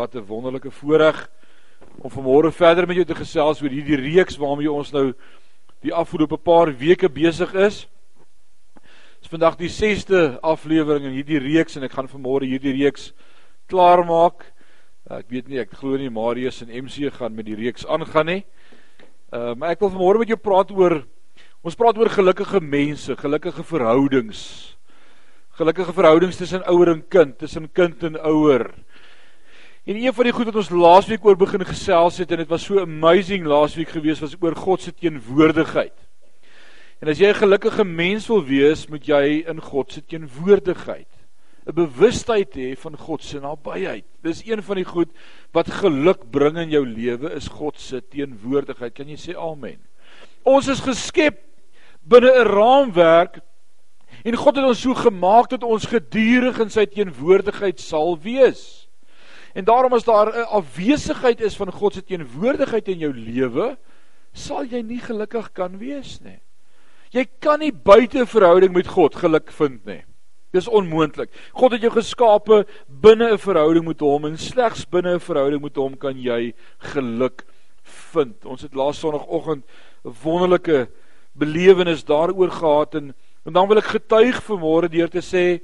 Wat 'n wonderlike voorreg om vanmôre verder met jou te gesels oor hierdie reeks waarmee ons nou die afgelope paar weke besig is. Dit is vandag die 6ste aflewering in hierdie reeks en ek gaan vanmôre hierdie reeks klaar maak. Ek weet nie, ek glo nie Marius en MC gaan met die reeks aangaan nie. Uh maar ek wil vanmôre met jou praat oor ons praat oor gelukkige mense, gelukkige verhoudings. Gelukkige verhoudings tussen ouer en kind, tussen kind en ouer. En een van die goed wat ons laasweek oor begin gesels het en dit was so amazing laasweek gewees was oor God se teenwoordigheid. En as jy 'n gelukkige mens wil wees, moet jy in God se teenwoordigheid 'n bewustheid hê van God se nabyheid. Dis een van die goed wat geluk bring in jou lewe is God se teenwoordigheid. Kan jy sê amen? Ons is geskep binne 'n raamwerk en God het ons so gemaak dat ons gedurig in sy teenwoordigheid sal wees. En daarom as daar 'n afwesigheid is van God se teenwoordigheid in jou lewe, sal jy nie gelukkig kan wees nie. Jy kan nie buite verhouding met God geluk vind nie. Dis onmoontlik. God het jou geskape binne 'n verhouding met hom en slegs binne 'n verhouding met hom kan jy geluk vind. Ons het laas sonoggend 'n wonderlike belewenis daaroor gehad en, en dan wil ek getuig vanmôre deur te sê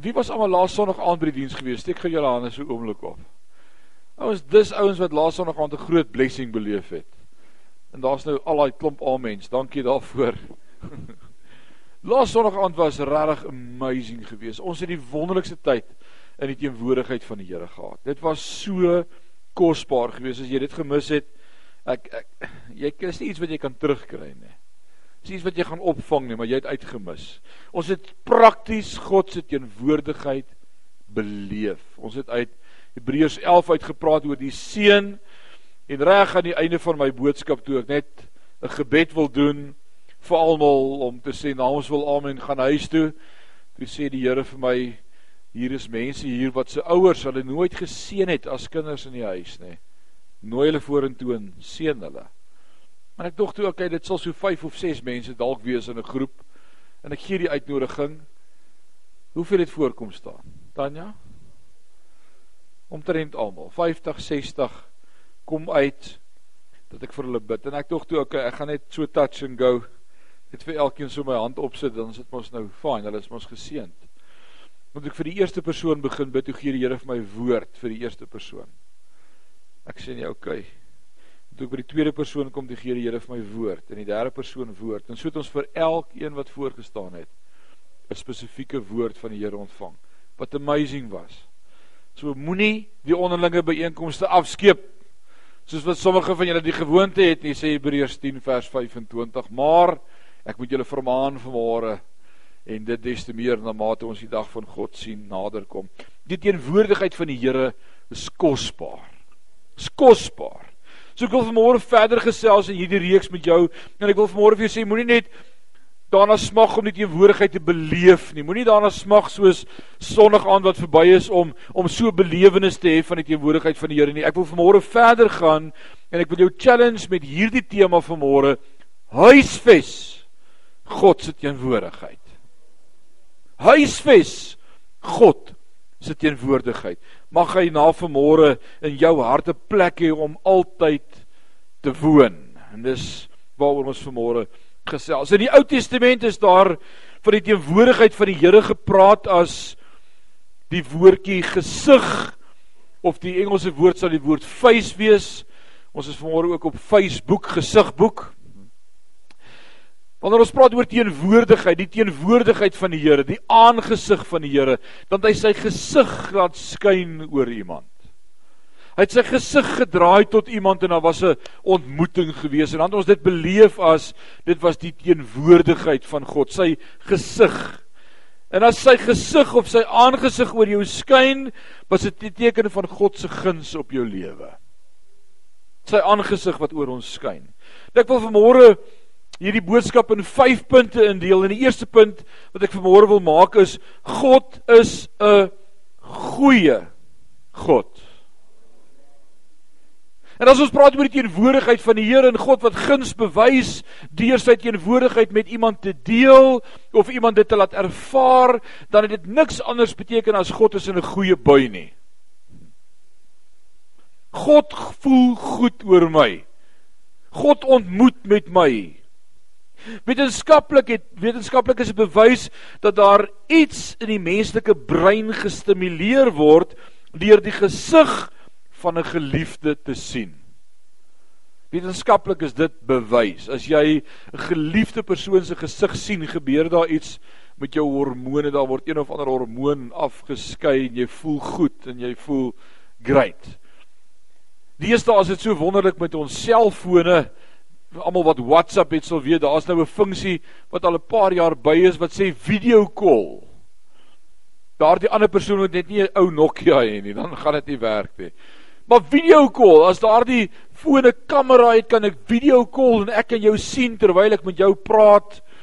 Wie was almal laas Sondag aand by die diens gewees? Steek gou julle hande so oomblik op. Ouens, dis ouens wat laas Sondag aand 'n groot blessing beleef het. En daar's nou al daai klomp amens. Dankie daarvoor. laas Sondag aand was regtig amazing geweest. Ons het die wonderlikste tyd in die teenwoordigheid van die Here gehad. Dit was so kosbaar geweest as jy dit gemis het. Ek, ek jy is nie iets wat jy kan terugkry nie dis iets wat jy gaan opvang nie, maar jy het uitgemis. Ons het prakties God se teenwoordigheid beleef. Ons het uit Hebreërs 11 uitgepraat oor die seën en reg aan die einde van my boodskap toe ek net 'n gebed wil doen vir almal om te sê namens wil amen gaan huis toe. Toe sê die Here vir my hier is mense hier wat se ouers hulle nooit geseën het as kinders in die huis nie. Nooi hulle vorentoe en seën hulle. Maar ek dink toe okay, dit sal so 5 of 6 mense dalk wees in 'n groep en ek gee die uitnodiging. Hoeveel het voorkom staan? Tanya? Omtrent almal, 50, 60 kom uit dat ek vir hulle bid en ek dink toe okay, ek gaan net so touch and go. Net vir elkeen so my hand opsit dan sit ons nou fine, hulle is mos geseënd. Moet ek vir die eerste persoon begin bid, hoe gee die Here vir my woord vir die eerste persoon? Ek sê nee, okay toe by die tweede persoon kom die gee die Here vir my woord en die derde persoon woord en so het ons vir elkeen wat voorgestaan het 'n spesifieke woord van die Here ontvang wat amazing was. So moenie die onderlinge byeenkomste afskeep soos wat sommige van julle die gewoonte het nie sê Hebreërs 10 vers 25 maar ek moet julle vermaan vanmôre en dit des te meer na mate ons die dag van God sien naderkom. Die teenwoordigheid van die Here is kosbaar. Is kosbaar. So ek wil vanmôre verder gesels in hierdie reeks met jou en ek wil vanmôre vir jou sê moenie net daarna smag om die teenwoordigheid te beleef nie. Moenie daarna smag soos sonnig aand wat verby is om om so belewenis te hê van die teenwoordigheid van die Here nie. Ek wil vanmôre verder gaan en ek wil jou challenge met hierdie tema vanmôre huisves God se teenwoordigheid. Huisves God se teenwoordigheid. Mag hy na vanmôre in jou hart 'n plek hê om altyd te woon. En dis waaroor ons vanmôre gesels. In die Ou Testament is daar van die teenwoordigheid van die Here gepraat as die woordjie gesig of die Engelse woord sal die woord face wees. Ons is vanmôre ook op Facebook gesigboek. Wanneer ons praat oor teenwoordigheid, die teenwoordigheid van die Here, die aangesig van die Here, dan hy sy gesig laat skyn oor iemand. Hy het sy gesig gedraai tot iemand en daar was 'n ontmoeting gewees en dan het ons dit beleef as dit was die teenwoordigheid van God, sy gesig. En as sy gesig of sy aangesig oor jou skyn, was dit 'n teken van God se guns op jou lewe. Sy aangesig wat oor ons skyn. Ek wil vanmôre hierdie boodskap in 5 punte indeel. En die eerste punt wat ek vanmôre wil maak is God is 'n goeie God. En as ons praat oor die teenwoordigheid van die Here en God wat guns bewys deur sy teenwoordigheid met iemand te deel of iemand dit te laat ervaar, dan het dit niks anders beteken as God is in 'n goeie bui nie. God voel goed oor my. God ontmoet met my. Wetenskaplik het wetenskaplik is bewys dat daar iets in die menslike brein gestimuleer word deur die gesig van 'n geliefde te sien. Wetenskaplik is dit bewys. As jy 'n geliefde persoon se gesig sien, gebeur daar iets met jou hormone. Daar word een of ander hormoon afgeskei en jy voel goed en jy voel great. Deesdae is dit so wonderlik met ons selfone almal wat WhatsApp het sal weet daar's nou 'n funksie wat al 'n paar jaar by is wat sê video call. Daardie ander persoon moet net nie 'n ou Nokia hê nie, dan gaan dit nie werk nie. Maar video call, as daardie fone kamera het, kan ek video call en ek kan jou sien terwyl ek met jou praat. Uh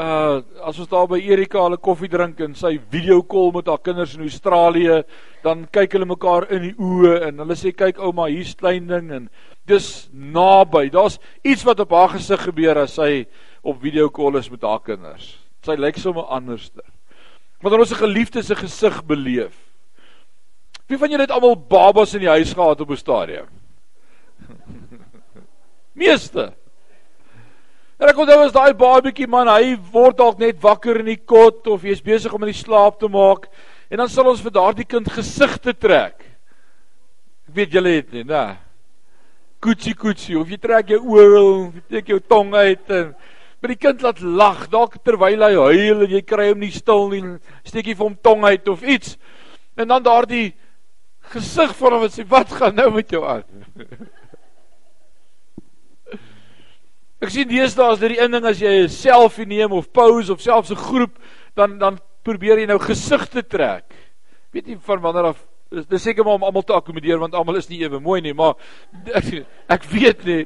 as ons daar by Erika hulle koffie drink en sy video call met haar kinders in Australië, dan kyk hulle mekaar in die oë en hulle sê kyk ouma, hier's klein ding en dis naby. Daar's iets wat op haar gesig gebeur as sy op video call is met haar kinders. Sy lyk sommer anderster. Wanneer ons 'n geliefde se gesig beleef. Wie van julle het almal babas in die huis gehad op 'n stadium? Meeste. En ek onthou as daai babatjie man, hy word dalk net wakker in die kot of hy's besig om in die slaap te maak en dan sal ons vir daardie kind gesigte trek. Ek weet julle het nie, né? koetsie koetsie of jy trek jou oor of jy trek jou tong uit en maar die kind laat lag dalk terwyl hy huil en jy kry hom nie stil nie steek jy vir hom tong uit of iets en dan daardie gesig van hom wat sê wat gaan nou met jou aan Ek sien deesdae as dit die inding as jy 'n selfie neem of pose of selfs 'n groep dan dan probeer jy nou gesigte trek. Weet jy van wanneer af Dis dis seker maar om almal te akkommodeer want almal is nie ewe mooi nie, maar ek, ek weet nie.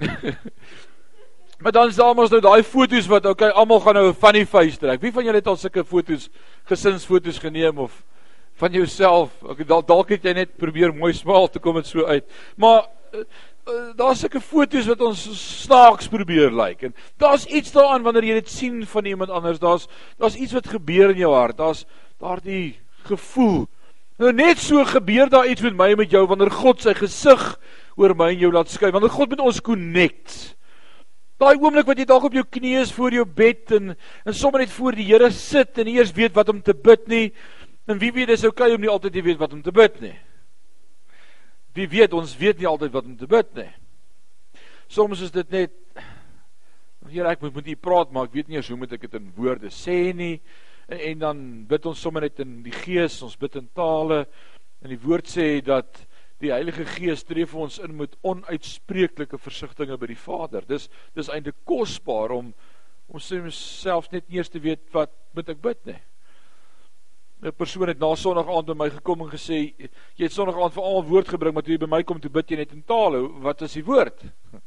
maar dan is daar mos nou daai foto's wat okay, almal gaan nou 'n funny face trek. Wie van julle het al sulke foto's, gesinsfoto's geneem of van jouself? Ek dalk dalk het jy net probeer mooi smaal te kom dit so uit. Maar uh, daar's sulke foto's wat ons snaaks probeer lyk like. en daar's iets daaraan wanneer jy dit sien van iemand anders. Daar's daar's iets wat gebeur in jou hart. Daar's daardie gevoel Nou net so gebeur daar iets met my en met jou wanneer God sy gesig oor my en jou laat skyn. Wanneer God met ons connect. Daai oomblik wat jy dalk op jou knieë is voor jou bed en en sommer net voor die Here sit en nie eers weet wat om te bid nie. En wie weet dis oukei om nie altyd te weet wat om te bid nie. Wie weet ons weet nie altyd wat om te bid nie. Soms is dit net Here ek moet met u praat maar ek weet nie eens hoe moet ek dit in woorde sê nie en, en dan bid ons sommer net in die gees, ons bid in tale. En die woord sê dat die Heilige Gees tree vir ons in met onuitspreeklike versigtings by die Vader. Dis dis eintlik kosbaar om om self net eers te weet wat moet ek bid nie. 'n Persoon het na Sondag aand by my gekom en gesê jy het Sondag aand vir almal woord gebring, maar toe jy by my kom toe bid jy net in tale. Wat is die woord?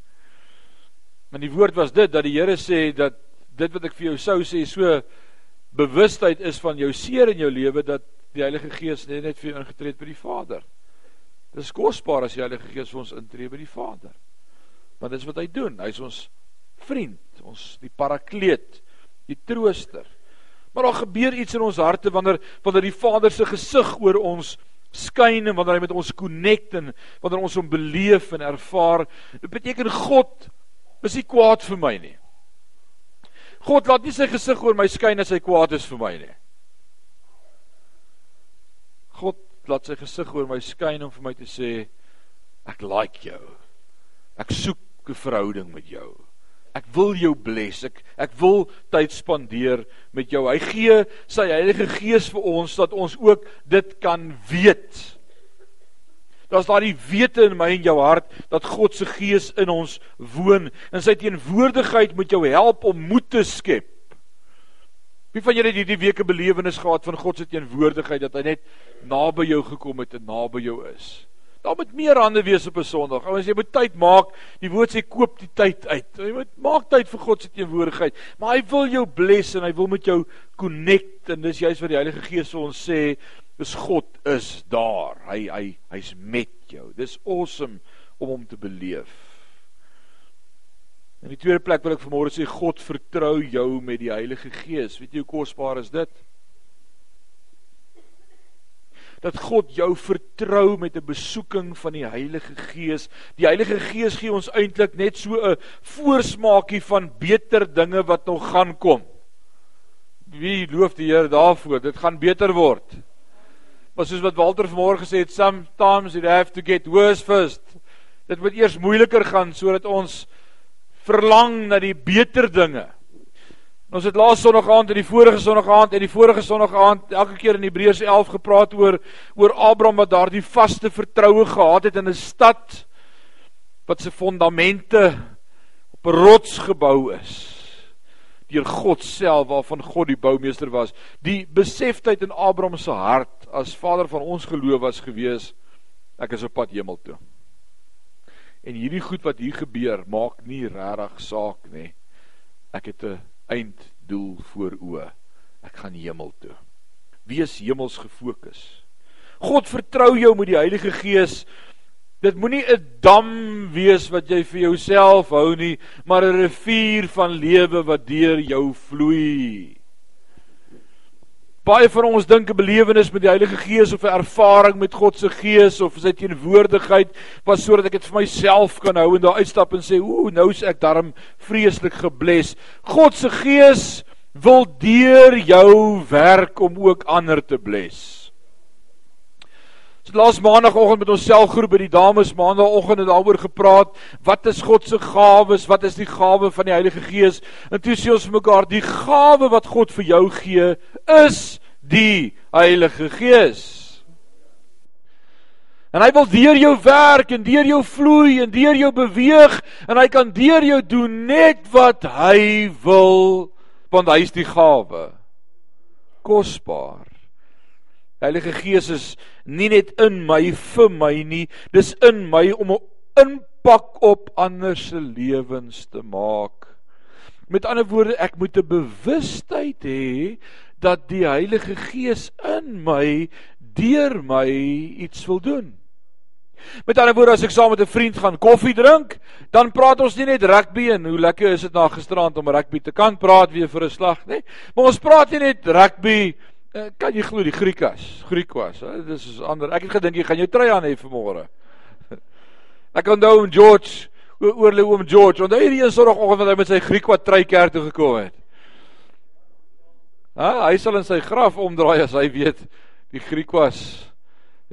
Maar die woord was dit dat die Here sê dat dit wat ek vir jou sou sê so bewustheid is van jou seer in jou lewe dat die Heilige Gees net net vir jou ingetree het by die Vader. Dis kosbaar as die Heilige Gees vir ons intree by die Vader. Want dit is wat hy doen. Hy's ons vriend, ons die parakleet, die trooster. Maar daar gebeur iets in ons harte wanneer wanneer die Vader se gesig oor ons skyn en wanneer hy met ons connect en wanneer ons hom beleef en ervaar. Dit beteken God is nie kwaad vir my nie. God laat nie sy gesig oor my skyn as hy kwaad is vir my nie. God laat sy gesig oor my skyn om vir my te sê ek like jou. Ek soek 'n verhouding met jou. Ek wil jou bless. Ek ek wil tyd spandeer met jou. Hy gee sy Heilige Gees vir ons dat ons ook dit kan weet. Daar's daai wete in my en jou hart dat God se gees in ons woon en sy teenwoordigheid moet jou help om moed te skep. Wie van julle het hierdie week 'n belewenis gehad van God se teenwoordigheid dat hy net naby jou gekom het en naby jou is? Daar moet meer hande wees op 'n Sondag. Ouens, jy moet tyd maak. Die woord sê koop die tyd uit. Jy moet maak tyd vir God se teenwoordigheid. Maar hy wil jou bless en hy wil met jou connect en dis juist wat die Heilige Gees vir ons sê, Dis God is daar. Hy hy hy's met jou. Dis awesome om hom te beleef. In die tweede plek wil ek vanmôre sê God vertrou jou met die Heilige Gees. Weet jy hoe kosbaar is dit? Dat God jou vertrou met 'n besoeking van die Heilige Gees. Die Heilige Gees gee ons eintlik net so 'n voorsmaakie van beter dinge wat nog gaan kom. Wie loof die Here daarvoor? Dit gaan beter word. Maar soos wat Walter vanmôre gesê het, sometimes you have to get worse first. Dit moet eers moeiliker gaan sodat ons verlang na die beter dinge. Ons het laas Sondag aand en die vorige Sondag aand en die vorige Sondag aand elke keer in Hebreërs 11 gepraat oor oor Abraham wat daardie vaste vertroue gehad het in 'n stad wat se fondamente op 'n rots gebou is deur God self waarvan God die boumeester was. Die besefheid in Abraham se hart as vader van ons geloof was gewees ek is op pad hemel toe. En hierdie goed wat hier gebeur maak nie regtig saak nie. Ek het 'n einddoel voor oë. Ek gaan hemel toe. Wees hemels gefokus. God vertrou jou met die Heilige Gees. Dit moenie 'n dam wees wat jy vir jouself hou nie, maar 'n rivier van lewe wat deur jou vloei. Baie van ons dink 'n belewenis met die Heilige Gees of 'n ervaring met God se Gees of sy teenwoordigheid was sodat ek dit vir myself kan hou en daar uitstap en sê, "Ooh, nou is ek darm vreeslik gebless." God se Gees wil deur jou werk om ook ander te bless. So laas maandagooggend met ons selgroep by die dames maandagooggend het daaroor gepraat, wat is God se gawes? Wat is die gawe van die Heilige Gees? En toe sê ons vir mekaar, die gawe wat God vir jou gee, is die Heilige Gees. En hy wil deur jou werk en deur jou vloei en deur jou beweeg en hy kan deur jou doen net wat hy wil want hy is die gawe. Kosbaar. Heilige Gees is nie net in my vir my nie, dis in my om 'n impak op ander se lewens te maak. Met ander woorde, ek moet 'n bewustheid hê dat die Heilige Gees in my deur my iets wil doen. Met ander woorde, as ek saam met 'n vriend gaan koffie drink, dan praat ons nie net rugby en hoe lekker is dit na gisteraand om rugby te kan praat weer vir 'n slag, nê? Maar ons praat nie net rugby Eh, kan jy glo die Griekas, Griekwas, dis is ander. Ek het gedink jy gaan jou trui aan hê vir môre. Ek onthou oom George, oor oom George, onthou jy die een sonoggend wat hy met sy Griekwa trui kerk toe gekom het? Ha, hy sal in sy graf omdraai as hy weet die Griekwas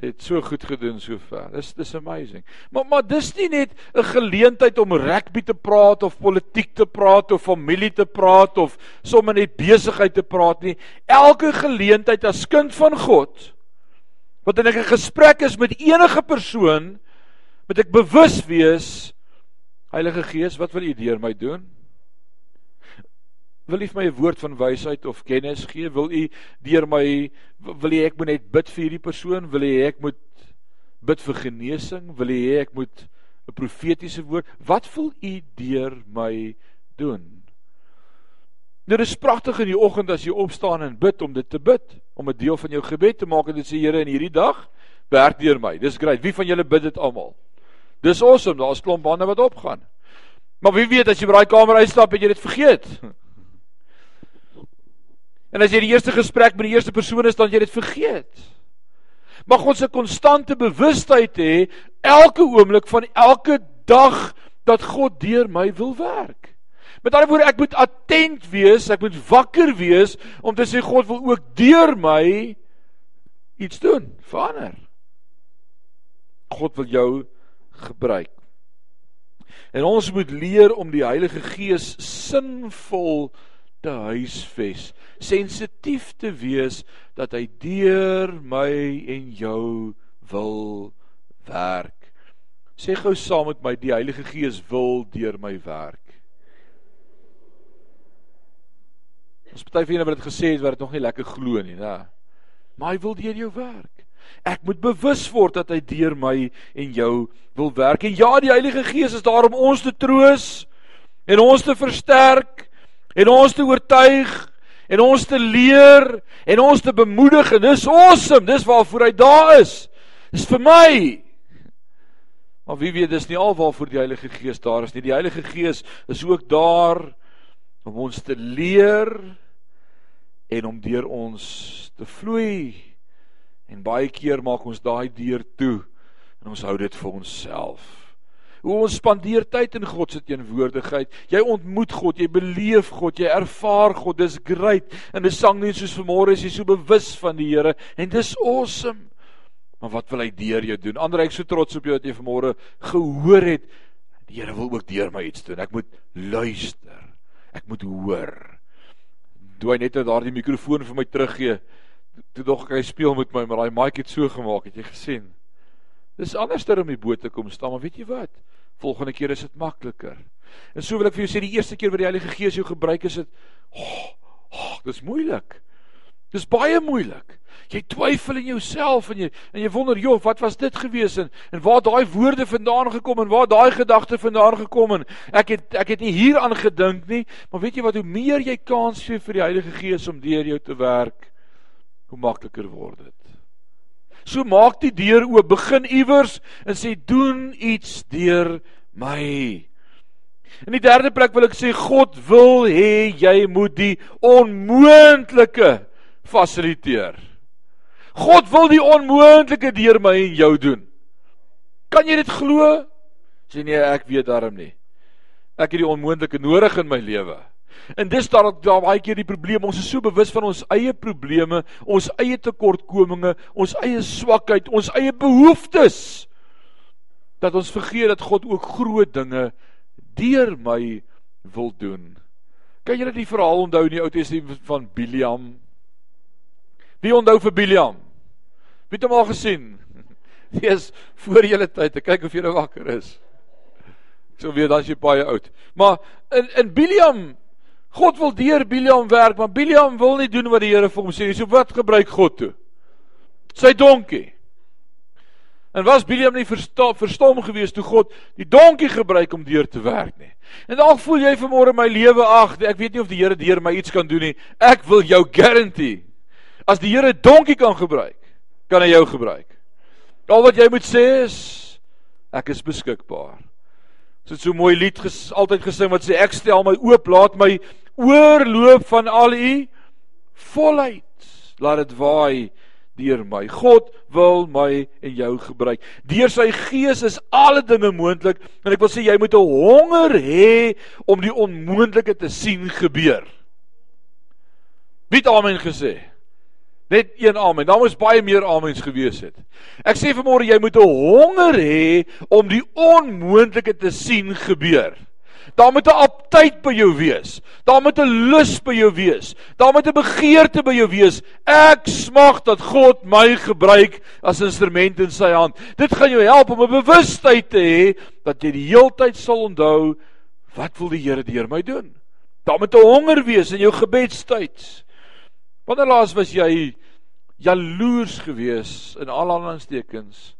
het so goed gedoen sover. Dis dis amazing. Maar maar dis nie net 'n geleentheid om rugby te praat of politiek te praat of familie te praat of sommer net besigheid te praat nie. Elke geleentheid as kind van God wat in 'n gesprek is met enige persoon, moet ek bewus wees Heilige Gees, wat wil U deur my doen? Wil U vir my 'n woord van wysheid of kennis gee? Wil U deur my wil U ek moet net bid vir hierdie persoon? Wil U ek moet bid vir genesing? Wil U ek moet 'n profetiese woord? Wat wil U deur my doen? Nou dis pragtig in die oggend as jy opstaan en bid om dit te bid, om 'n deel van jou gebed te maak en dit sê Here in hierdie dag werk deur my. Dis great. Wie van julle bid dit almal? Dis awesome. Daar's klomp bande wat opgaan. Maar wie weet as jy by daai kamer uitstap het jy dit vergeet? En as jy die eerste gesprek met die eerste persoon is, dan jy dit vergeet. Mag ons 'n konstante bewustheid hê elke oomblik van elke dag dat God deur my wil werk. Met ander woorde, ek moet attent wees, ek moet wakker wees om te sê God wil ook deur my iets doen, verander. God wil jou gebruik. En ons moet leer om die Heilige Gees sinvol te huisves, sensitief te wees dat hy deur my en jou wil werk. Sê gou saam met my, die Heilige Gees wil deur my werk. Ons party van julle het dit gesê het wat dit nog nie lekker glo nie, né? Maar hy wil deur jou werk. Ek moet bewus word dat hy deur my en jou wil werk. En ja, die Heilige Gees is daar om ons te troos en ons te versterk en ons te oortuig en ons te leer en ons te bemoedig en dis awesome dis waarvoor hy daar is. Dis vir my. Maar wie weet dis nie al waarvoor die Heilige Gees daar is nie. Die Heilige Gees is ook daar om ons te leer en om deur ons te vloei. En baie keer maak ons daai deur toe en ons hou dit vir onsself. Hoe ons spandeer tyd in God se teenwoordigheid. Jy ontmoet God, jy beleef God, jy ervaar God. Dis great. En 'n sang net soos vanmôre is jy so bewus van die Here en dis awesome. Maar wat wil hy deur jou doen? Ander ek so trots op jou dat jy vanmôre gehoor het die Here wil ook deur my iets doen. Ek moet luister. Ek moet hoor. Toe hy net nou daardie mikrofoon vir my teruggee, toe dog ek hy speel met my, maar daai mic het so gemaak, het jy gesien? Dis anderster om die boot te kom staan, maar weet jy wat? Volgende keer is dit makliker. En so wil ek vir jou sê die eerste keer wat die Heilige Gees jou gebruik is dit oh, oh, dis moeilik. Dis baie moeilik. Jy twyfel in jouself en jy en jy wonder, "Joh, wat was dit gewees en en waar daai woorde vandaan gekom en waar daai gedagte vandaan gekom en ek het ek het nie hieraan gedink nie." Maar weet jy wat, hoe meer jy kans gee vir die Heilige Gees om deur jou te werk, hoe makliker word dit. So maak die deur oop, begin iewers en sê doen iets deur my. In die derde plek wil ek sê God wil hê jy moet die onmoontlike fasiliteer. God wil die onmoontlike deur my en jou doen. Kan jy dit glo? Sê nee, ek weet daarom nie. Ek het die onmoontlike nodig in my lewe. En dis daar daar baie keer die probleem. Ons is so bewus van ons eie probleme, ons eie tekortkominge, ons eie swakheid, ons eie behoeftes dat ons vergeet dat God ook groot dinge deur my wil doen. Kan julle die verhaal onthou in die Ou Testament van Biliam? Wie onthou vir Biliam? Wie het hom al gesien? Dis voor julle tyd. Ek kyk of jy nou wakker is. Ek sou weet as jy baie oud. Maar in in Biliam God wil deur Biliam werk, maar Biliam wil nie doen wat die Here vir hom sê nie. So wat gebruik God toe? Sy donkie. En was Biliam nie verstom, verstom geweest toe God die donkie gebruik om deur te werk nie. En dalk voel jy vanmôre my lewe ag, ek weet nie of die Here deur my iets kan doen nie. Ek wil jou guarantee. As die Here donkie kan gebruik, kan hy jou gebruik. Al wat jy moet sê is ek is beskikbaar. Dit is so mooi lied ges, altyd gesing wat sê ek stel my oop, laat my oorloop van al u volheid. Laat dit waai deur my. God wil my en jou gebruik. Deur sy gees is alle dinge moontlik en ek wil sê jy moet 'n honger hê om die onmoontlike te sien gebeur. Wie het amen gesê? Net een amen. Daar moes baie meer amens gewees het. Ek sê vanmôre jy moet 'n honger hê om die onmoontlike te sien gebeur. Daar moet 'n aptyd by jou wees. Daar moet 'n lus by jou wees. Daar moet 'n begeerte by jou wees. Ek smag dat God my gebruik as instrument in sy hand. Dit gaan jou help om 'n bewustheid te hê dat jy die heeltyd sal onthou wat wil die Here deur my doen. Daar moet 'n honger wees in jou gebedstyd. Wanneer laas was jy jaloers gewees in al aanstekens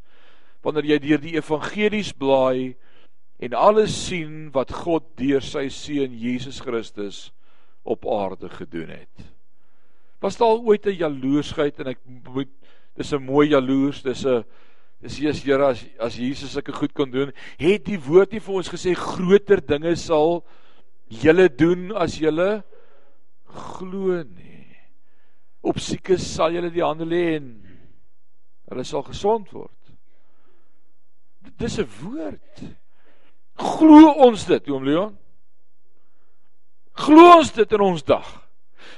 wanneer jy deur die evangelies blaai en alles sien wat God deur sy seun Jesus Christus op aarde gedoen het. Was daar ooit 'n jaloersheid en ek moet dis 'n mooi jaloers, dis 'n dis Jesus Here as as Jesus sulke goed kon doen, het die woord nie vir ons gesê groter dinge sal julle doen as julle glo nie. Op siekes sal julle die hande lê en hulle sal gesond word. Dis 'n woord. Glo ons dit, oom Leon? Glo ons dit in ons dag?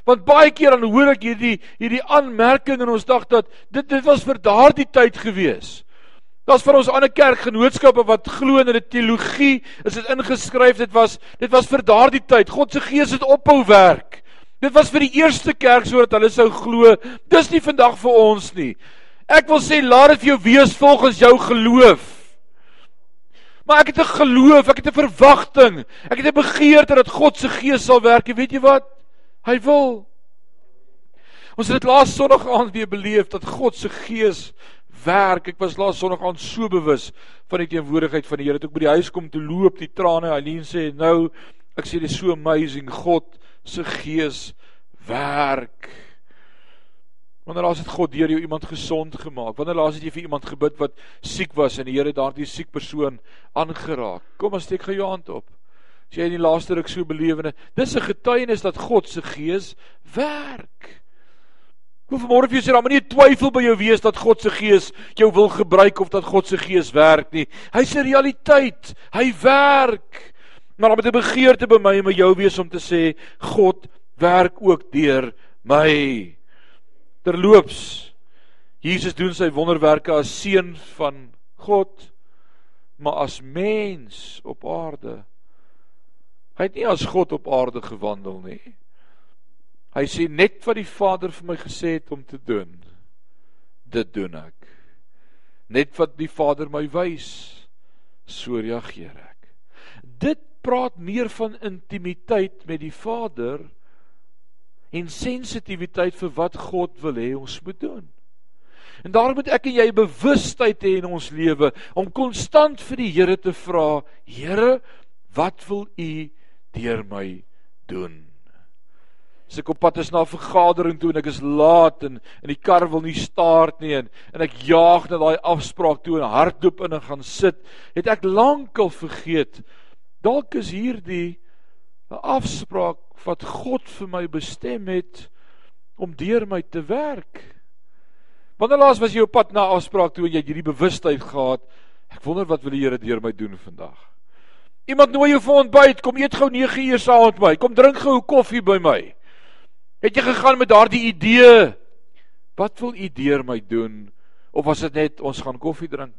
Want baie keer dan hoor ek hierdie hierdie aanmerking in ons dag dat dit dit was vir daardie tyd gewees. Daar's vir ons ander kerkgenootskappe wat glo in 'n teologie, is dit ingeskryf, dit was dit was vir daardie tyd. God se Gees het ophou werk. Dit was vir die eerste kerk sodat hulle sou glo. Dis nie vandag vir ons nie. Ek wil sê laat dit vir jou wees volgens jou geloof. Maar ek het 'n geloof, ek het 'n verwagting. Ek het 'n begeerte dat God se gees sal werk. Weet jy wat? Hy wil. Ons het dit laas Sondag aand weer beleef dat God se gees werk. Ek was laas Sondag aand so bewus van die teenwoordigheid van die Here. Toe ek by die huis kom te loop, die trane, Eileen sê, "Nou, ek sê dit is so amazing. God se gees werk." Wanneer laas het God deur jou iemand gesond gemaak? Wanneer laas het jy vir iemand gebid wat siek was en die Here daardie siek persoon aangeraak? Kom ons steek gou jou hand op. As jy in die laaste ruk so belewende, dis 'n getuienis dat God se gees werk. Ek wil vanmôre vir jou sê, daar moet nie twyfel by jou wees dat God se Gees jou wil gebruik of dat God se Gees werk nie. Hy's 'n realiteit. Hy werk. Maar daar moet 'n begeerte by my en by jou wees om te sê, God werk ook deur my. Terloops, Jesus doen sy wonderwerke as seun van God, maar as mens op aarde. Hy het nie as God op aarde gewandel nie. Hy sê net wat die Vader vir my gesê het om te doen. Dit doen ek. Net wat die Vader my wys, so reageer ek. Dit praat meer van intimiteit met die Vader en sensitiwiteit vir wat God wil hê ons moet doen. En daarom moet ek en jy bewustheid hê in ons lewe om konstant vir die Here te vra, Here, wat wil U deur my doen? As ek op pad is na 'n vergadering toe en ek is laat en en die kar wil nie staart nie en en ek jaag na daai afspraak toe en hardloop in en gaan sit, het ek lankal vergeet. Dalk is hierdie 'n afspraak wat God vir my bestem het om deur my te werk. Wanneer laas was jy op pad na afspraak toe en jy het hierdie bewustheid gehad? Ek wonder wat wil die Here deur my doen vandag? Iemand nooi jou vir ontbyt, kom eet gou 9 uur saam met my. Kom drink gou koffie by my. Het jy gegaan met daardie idee? Wat wil u deur my doen? Of was dit net ons gaan koffie drink?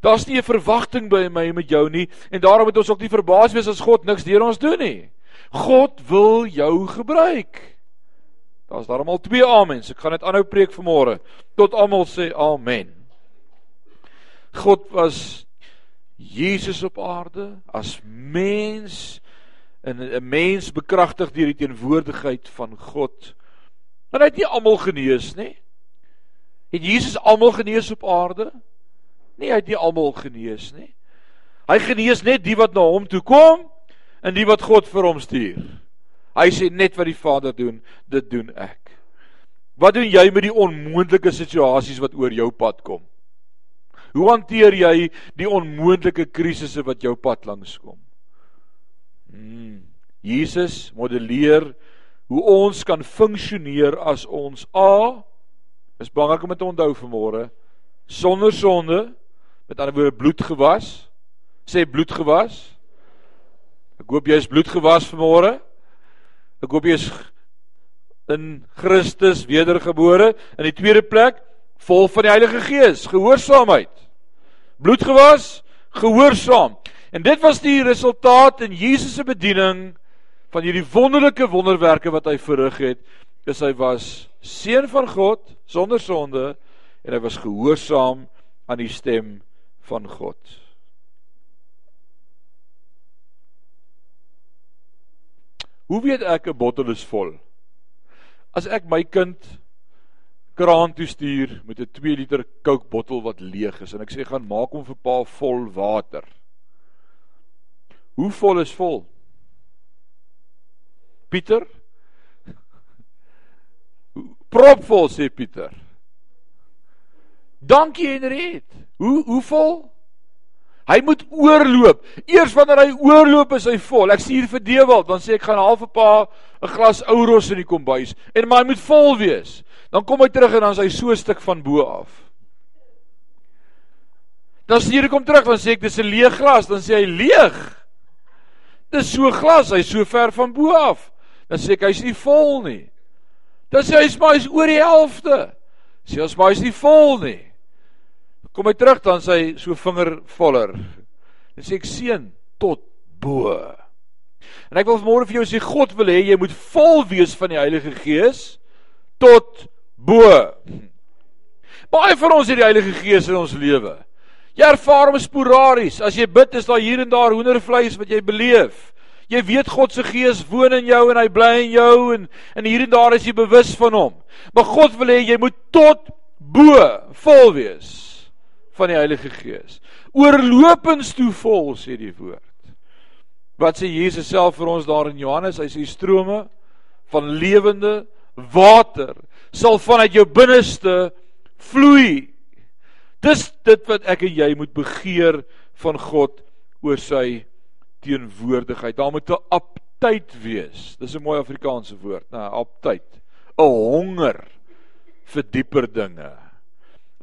Daar's nie 'n verwagting by my en met jou nie en daarom moet ons ook nie verbaas wees as God niks deur ons doen nie. God wil jou gebruik. Daar's daarom al twee amens. Ek gaan dit aanhou preek vanmôre tot almal sê amen. God was Jesus op aarde as mens en 'n mens bekragtig deur die teenwoordigheid van God. En hy het nie almal genees nie. Het Jesus almal genees op aarde? Nee, hy het nie almal genees nie. Hy genees net die wat na hom toe kom en die wat God vir hom stuur. Hy sê net wat die Vader doen, dit doen ek. Wat doen jy met die onmoontlike situasies wat oor jou pad kom? Hoe hanteer jy die onmoontlike krisisse wat jou pad langs kom? Hmm. Jesus modelleer hoe ons kan funksioneer as ons A is belangrik om te onthou vanmôre sonder sonde met ander woorde bloed gewas. Sê bloed gewas. Ek hoop jy is bloed gewas vanmôre. Ek hoop jy is in Christus wedergebore. In die tweede plek vol van die Heilige Gees gehoorsaamheid. Bloed gewas gehoorsaam. En dit was die resultaat in Jesus se bediening van hierdie wonderlike wonderwerke wat hy verrig het. Is hy was seun van God sonder sonde en hy was gehoorsaam aan die stem van God. Hoe weet ek 'n bottel is vol? As ek my kind kraan toe stuur met 'n 2 liter Coke bottel wat leeg is en ek sê gaan maak hom vir pa vol water. Hoe vol is vol? Pieter? Propvol sê Pieter. Dankie Henriet. Hoe hoe vol? Hy moet oorloop. Eers wanneer hy oorloop is hy vol. Ek hier vir Dewald, dan sê ek gaan half 'n pa 'n glas ouros in die kombuis en maar hy moet vol wees. Dan kom hy terug en dan is hy so 'n stuk van bo af. Dan sê hy kom terug, dan sê ek dis 'n leeg glas, dan sê hy leeg. Dis so glas, hy's so ver van bo af. Dan sê ek hy's nie vol nie. Dan sê hy's maar hy's oor die helfte. Sê ons maar hy's nie vol nie. Kom hy terug dan sê hy so vinger voller. Dan sê ek seun tot bo. En ek wil môre vir jou sê God wil hê jy moet vol wees van die Heilige Gees tot bo. Baie van ons het die Heilige Gees in ons lewe. Jy ervaar hom sporadies. As jy bid, is daar hier en daar hoendervleis wat jy beleef. Jy weet God se gees woon in jou en hy bly in jou en en hier en daar is jy bewus van hom. Maar God wil hê jy moet tot bo vol wees van die Heilige Gees. Oorlopends toe vol sê die woord. Wat sê Jesus self vir ons daar in Johannes? Hy sê strome van lewende water sal vanuit jou binneste vloei Dis dit wat ek en jy moet begeer van God oor sy teenwoordigheid. Daar moet 'n aptyd wees. Dis 'n mooi Afrikaanse woord, nou aptyd. 'n Honger vir dieper dinge.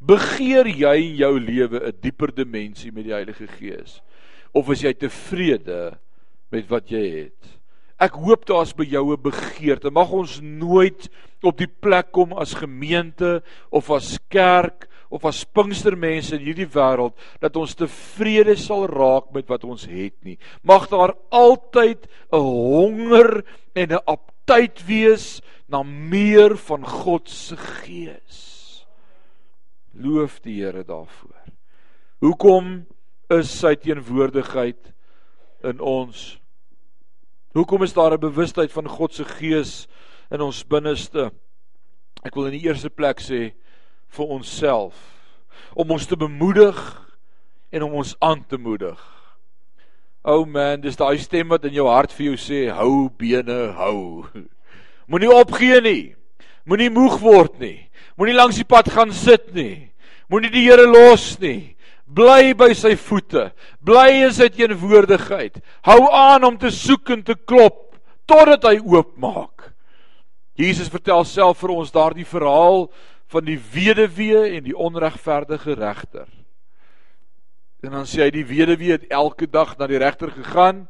Begeer jy in jou lewe 'n dieper dimensie met die Heilige Gees of is jy tevrede met wat jy het? Ek hoop daar's by jou 'n begeerte. Mag ons nooit op die plek kom as gemeente of as kerk of as Pinkstermense in hierdie wêreld dat ons tevrede sal raak met wat ons het nie. Mag daar altyd 'n honger en 'n aptyd wees na meer van God se gees. Loof die Here daarvoor. Hoekom is sy teenwoordigheid in ons? Hoekom is daar 'n bewustheid van God se gees in ons binneste? Ek wil in die eerste plek sê vir onsself om ons te bemoedig en om ons aan te moedig. O oh man, dis daai stem wat in jou hart vir jou sê, hou bene, hou. Moenie opgee nie. Moenie moeg word nie. Moenie langs die pad gaan sit nie. Moenie die Here los nie. Bly by sy voete. Bly in sy teenwoordigheid. Hou aan om te soek en te klop totdat hy oopmaak. Jesus vertel self vir ons daardie verhaal van die weduwee en die onregverdige regter. En dan sê hy die weduwee het elke dag na die regter gegaan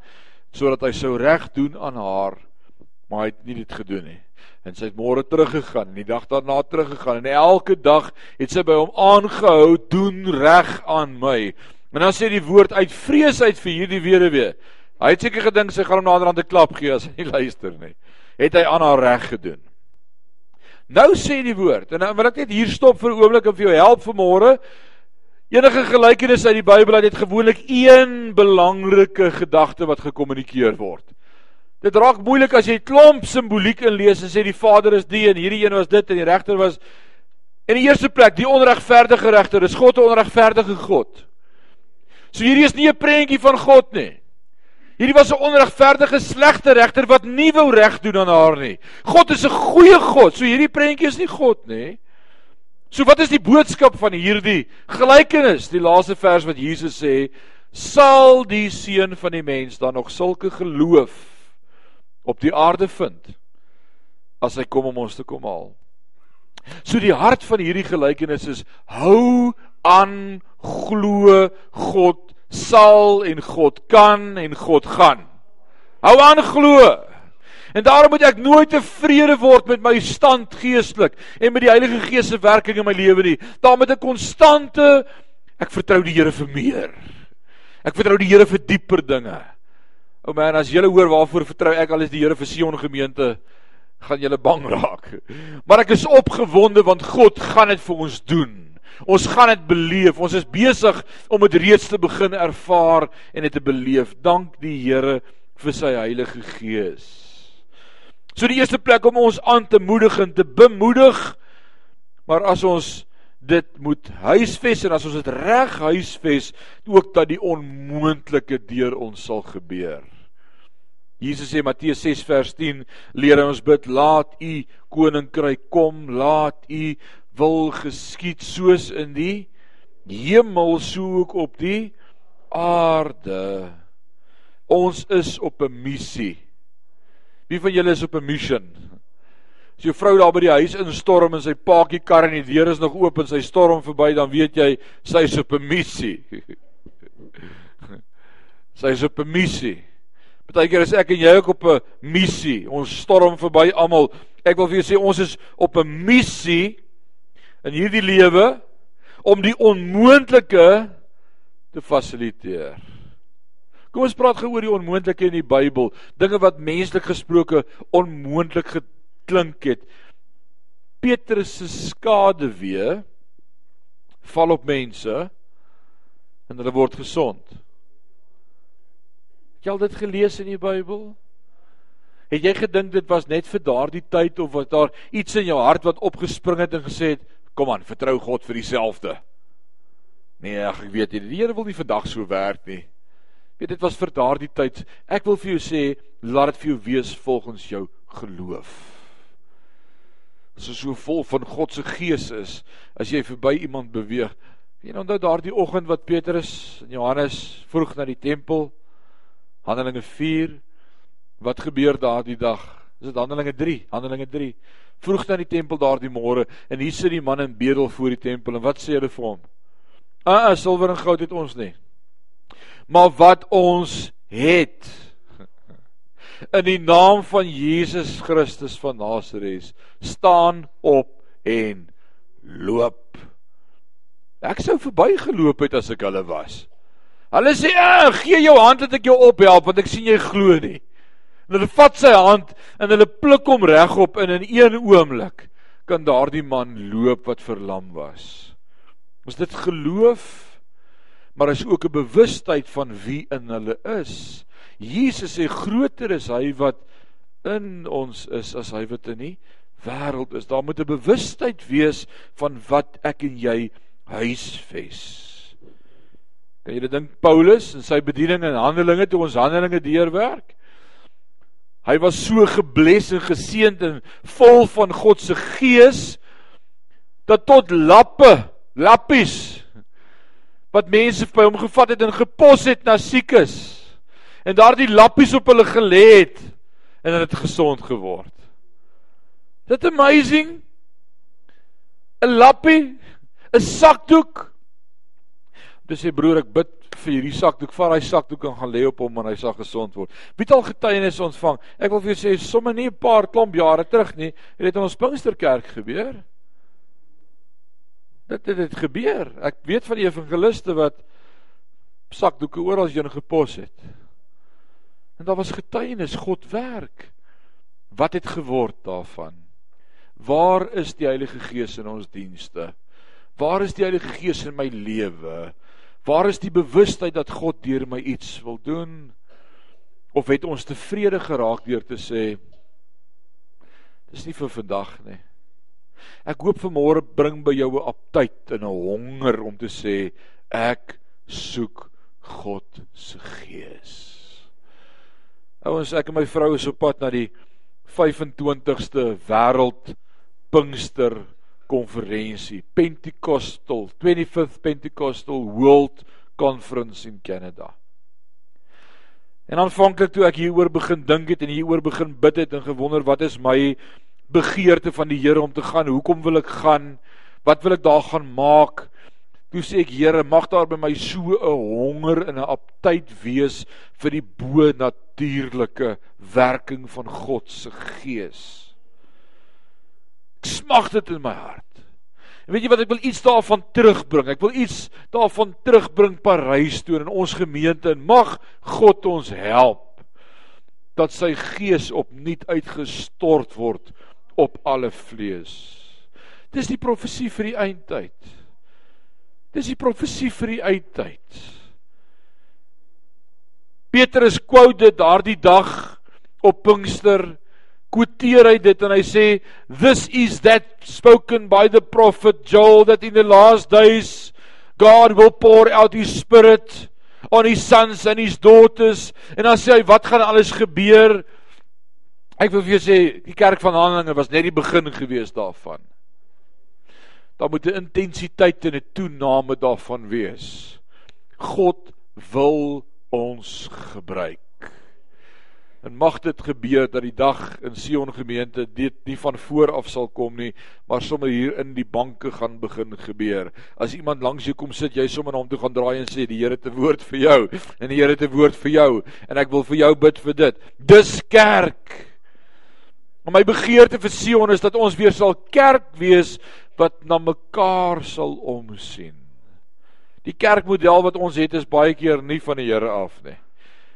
sodat hy sou reg doen aan haar, maar hy het nie dit gedoen nie en sy het môre teruggegaan en die dag daarna teruggegaan en elke dag het sy by hom aangehou doen reg aan my. En dan sê die woord uit vrees uit vir hierdie weduwee. Hy het seker gedink sy gaan hom naderhand 'n klap gee as hy nie luister nie. Het hy aan haar reg gedoen. Nou sê die woord en nou wil ek net hier stop vir 'n oomblik en vir jou help vir môre. Enige gelykenis uit die Bybel het gewoonlik een belangrike gedagte wat gekommunikeer word. Dit raak moeilik as jy klomp simboliek inlees en sê die Vader is die en hierdie een was dit en die regter was in die eerste plek die onregverdige regter. Dis God 'n onregverdige God. So hierdie is nie 'n prentjie van God nie. Hierdie was 'n onregverdige slegte regter wat nie wou reg doen aan haar nie. God is 'n goeie God. So hierdie prentjie is nie God nie. So wat is die boodskap van hierdie gelykenis? Die laaste vers wat Jesus sê, sal die seun van die mens dan nog sulke geloof op die aarde vind as hy kom om ons te kom haal. So die hart van hierdie gelykenis is hou aan glo God sal en God kan en God gaan. Hou aan glo. En daarom moet ek nooit tevrede word met my stand geestelik en met die Heilige Gees se werking in my lewe nie. Daar moet 'n konstante ek vertrou die Here vir meer. Ek vertrou die Here vir dieper dinge. O oh man, as julle hoor waarvoor vertrou ek al is die Here vir Sion gemeente, gaan julle bang raak. Maar ek is opgewonde want God gaan dit vir ons doen. Ons gaan dit beleef. Ons is besig om dit reeds te begin ervaar en dit te beleef. Dank die Here vir sy Heilige Gees. So die eerste plek om ons aan te moedig en te bemoedig. Maar as ons dit moet huisves en as ons dit reg huisves, ook dat die onmoontlike deur ons sal gebeur. Jesus sê Matteus 6 vers 10 leer ons bid laat u koninkryk kom laat u wil geskied soos in die hemel so ook op die aarde. Ons is op 'n missie. Wie van julle is op 'n mission? As jou vrou daar by die huis instorm en sy paadjie kar en die deur is nog oop en sy storm verby dan weet jy sy is op 'n missie. Sy is op 'n missie Partykeer is ek en jy ook op 'n missie. Ons storm verby almal. Ek wil vir julle sê ons is op 'n missie in hierdie lewe om die onmoontlike te fasiliteer. Kom ons praat gou oor die onmoontlike in die Bybel, dinge wat menslik gesproke onmoontlik geklink het. Petrus se skade weer val op mense en hulle word gesond. Het jy al dit gelees in die Bybel? Het jy gedink dit was net vir daardie tyd of was daar iets in jou hart wat opgespring het en gesê het, "Kom aan, vertrou God vir dieselfde." Nee, ag ek weet nie, die Here wil nie vandag so werk nie. Weet dit was vir daardie tyd. Ek wil vir jou sê, laat dit vir jou wees volgens jou geloof. As jy so vol van God se gees is, as jy verby iemand beweeg, jy onthou daardie oggend wat Petrus en Johannes vroeg na die tempel Handelinge 4 Wat gebeur daardie dag? Is dit Handelinge 3? Handelinge 3. Vroeg na die tempel daardie môre en hier sit die man in bedel voor die tempel en wat sê hulle vir hom? Ah, uh, silwer en goud het ons nie. Maar wat ons het in die naam van Jesus Christus van Nasaret staan op en loop. Ek sou verbygeloop het as ek hulle was. Hulle sê, "Ag, gee jou hand dat ek jou ophelp want ek sien jy glo nie." En hulle vat sy hand en hulle pluk hom regop en in een oomblik kan daardie man loop wat verlam was. Is dit geloof? Maar is ook 'n bewustheid van wie in hulle is. Jesus sê groter is hy wat in ons is as hy wat in die wêreld is. Daar moet 'n bewustheid wees van wat ek en jy huisves. Kan jy dink Paulus en sy bediening in Handelinge toe ons Handelinge deurwerk? Hy was so gebless en geseënd en vol van God se gees dat tot lappe, lappies wat mense by hom gevat het en gepos het na siekes en daardie lappies op hulle gelê het en hulle het gesond geword. Dit amazing. 'n Lappie, 'n sakdoek Dis sê broer, ek bid vir hierdie sakdoek, vat daai sakdoek en gaan lê op hom en hy sal gesond word. Wie het al getuienis ontvang? Ek wil vir jou sê, sommer nie 'n paar klomp jare terug nie, het dit in ons Pinksterkerk gebeur. Dit het dit gebeur. Ek weet van evangeliste wat sakdoeke oral heen gepos het. En daar was getuienis, God werk. Wat het geword daarvan? Waar is die Heilige Gees in ons dienste? Waar is die Heilige Gees in my lewe? Waar is die bewustheid dat God deur my iets wil doen? Of het ons tevrede geraak deur te sê dis nie vir vandag nie. Ek hoop vanmôre bring by jou 'n aptyd en 'n honger om te sê ek soek God se gees. Ouens, ek en my vrou is op pad na die 25ste wêreld Pinkster konferensie Pentecostal 25th Pentecostal World Conference in Canada. En aanvanklik toe ek hieroor begin dink het en hieroor begin bid het en gewonder wat is my begeerte van die Here om te gaan? Hoekom wil ek gaan? Wat wil ek daar gaan maak? Toe sê ek Here, mag daar by my so 'n honger en 'n aptyd wees vir die bo natuurlike werking van God se gees. Ek smag dit in my hart. En weet jy wat ek wil iets daarvan terugbring. Ek wil iets daarvan terugbring Parys toe in ons gemeente en mag God ons help dat sy gees opnuut uitgestort word op alle vlees. Dis die profesie vir die eindtyd. Dis die profesie vir die eindtyd. Petrus quote dit daardie dag op Pinkster quoteer hy dit en hy sê this is that spoken by the prophet Joel that in the last days God will pour out his spirit on his sons and his daughters. En dan sê hy wat gaan alles gebeur? Ek wil vir jou sê die kerk van Handelinge was net die begin gewees daarvan. Daar moet 'n intensiteit en 'n toename daarvan wees. God wil ons gebruik En mag dit gebeur dat die dag in Sion gemeente dit nie van voor af sal kom nie, maar sommer hier in die banke gaan begin gebeur. As iemand langs jou kom sit, jy sommer na hom toe gaan draai en sê die Here het 'n woord vir jou en die Here het 'n woord vir jou en ek wil vir jou bid vir dit. Dis kerk. Maar my begeerte vir Sion is dat ons weer sal kerk wees wat na mekaar sal omsien. Die kerkmodel wat ons het is baie keer nie van die Here af nie.